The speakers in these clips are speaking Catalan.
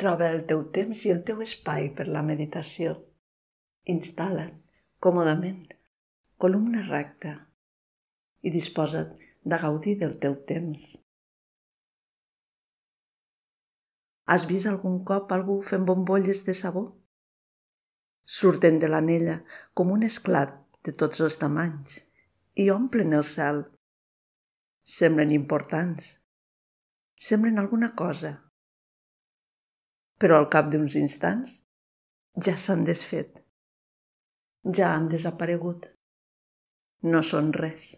Troba el teu temps i el teu espai per la meditació. Instal·la't còmodament, columna recta, i disposa't de gaudir del teu temps. Has vist algun cop algú fent bombolles de sabó? Surten de l'anella com un esclat de tots els tamanys i omplen el cel. Semblen importants. Semblen alguna cosa. Però al cap d'uns instants ja s'han desfet. Ja han desaparegut. No són res.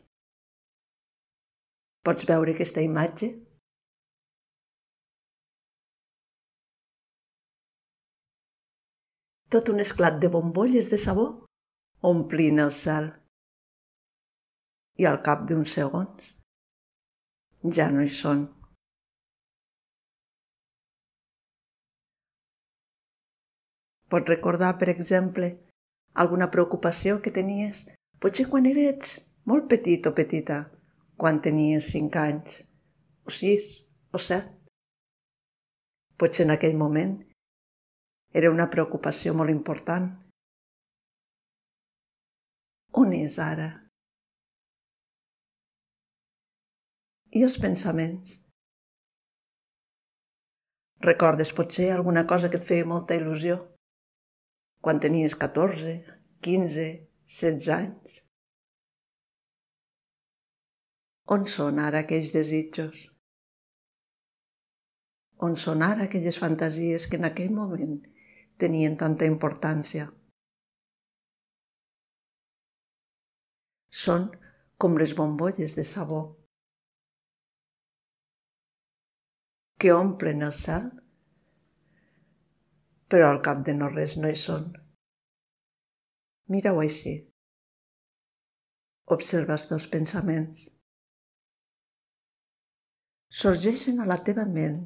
Pots veure aquesta imatge? Tot un esclat de bombolles de sabó omplint el cel. I al cap d'uns segons ja no hi són. Pots recordar, per exemple, alguna preocupació que tenies, potser quan eres molt petit o petita, quan tenies cinc anys, o sis, o set. Potser en aquell moment era una preocupació molt important. On és ara? I els pensaments? Recordes potser alguna cosa que et feia molta il·lusió? Quan tenies 14, 15, 16 anys? On són ara aquells desitjos? On són ara aquelles fantasies que en aquell moment tenien tanta importància? Són com les bombolles de sabó que omplen el cel, però al cap de no res no hi són. Mira-ho així. Observa els teus pensaments sorgeixen a la teva ment.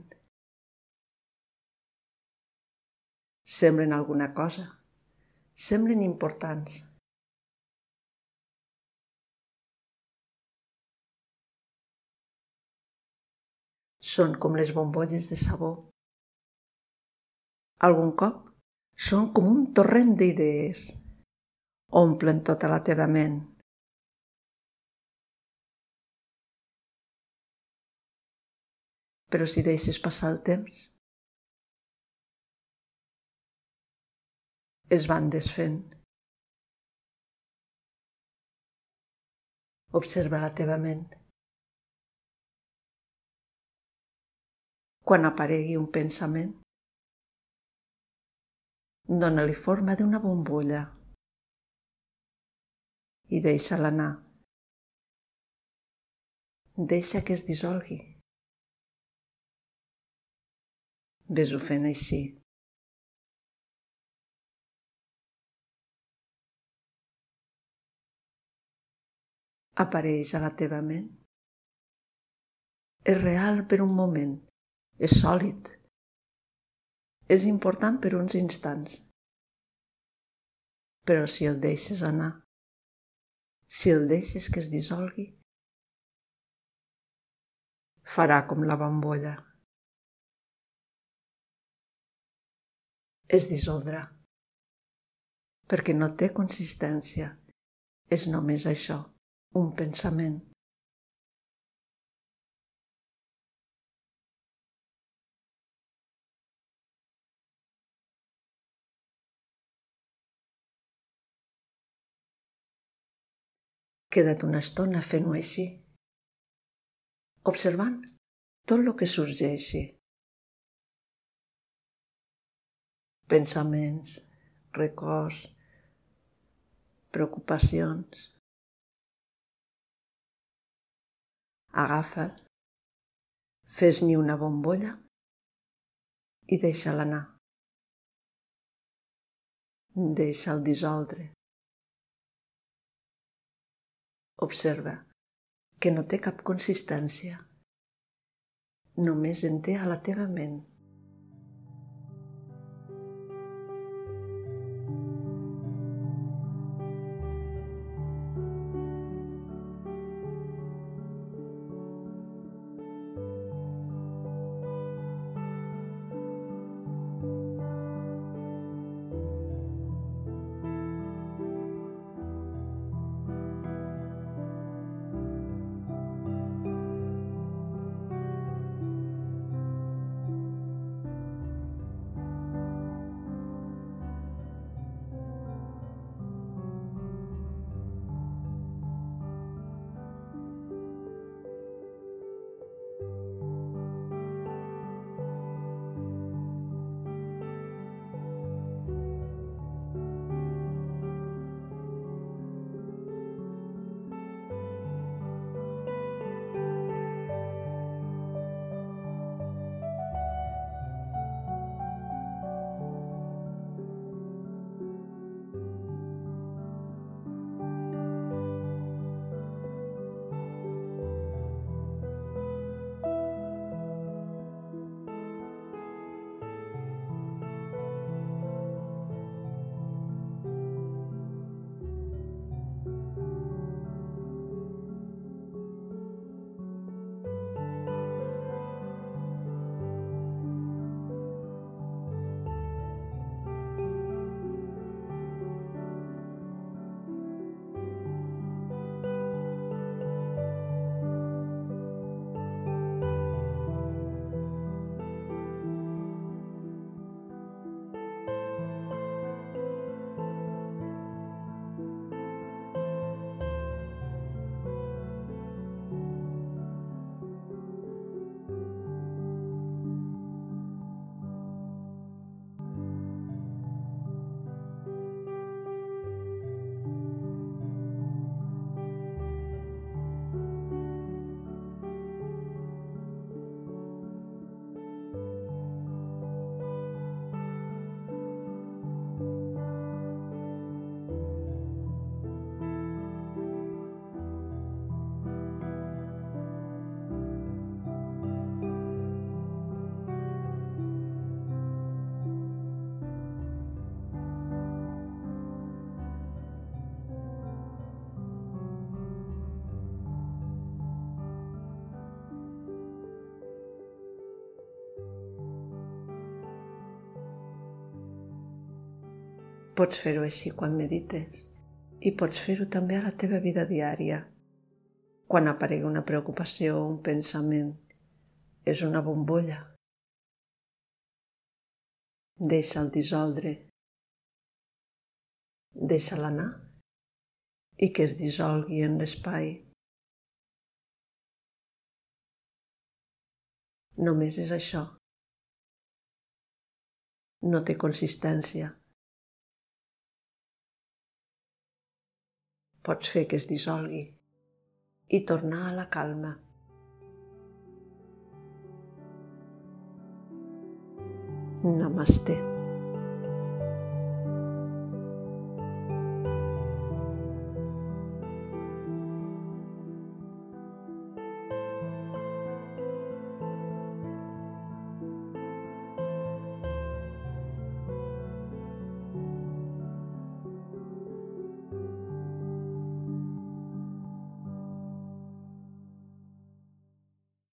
Semblen alguna cosa, semblen importants. Són com les bombolles de sabó. Algun cop són com un torrent d'idees. Omplen tota la teva ment. però si deixes passar el temps, es van desfent. Observa la teva ment. Quan aparegui un pensament, dona-li forma d'una bombolla i deixa-la anar. Deixa que es dissolgui. Ves-ho fent així. Apareix a la teva ment. És real per un moment. És sòlid. És important per uns instants. Però si el deixes anar, si el deixes que es dissolgui, farà com la bombolla. es dissoldrà, perquè no té consistència. És només això, un pensament. Queda't una estona fent-ho així, observant tot el que sorgeixi. pensaments, records, preocupacions. Agafa'l, fes-n'hi una bombolla i deixa-la anar. Deixa'l dissoldre. Observa que no té cap consistència. Només en té a la teva ment. Pots fer-ho així quan medites i pots fer-ho també a la teva vida diària. Quan aparegui una preocupació o un pensament, és una bombolla. Deixa'l dissoldre. Deixa'l anar i que es dissolgui en l'espai. Només és això. No té consistència. Pots fer que es dissolgui i tornar a la calma. Namaste.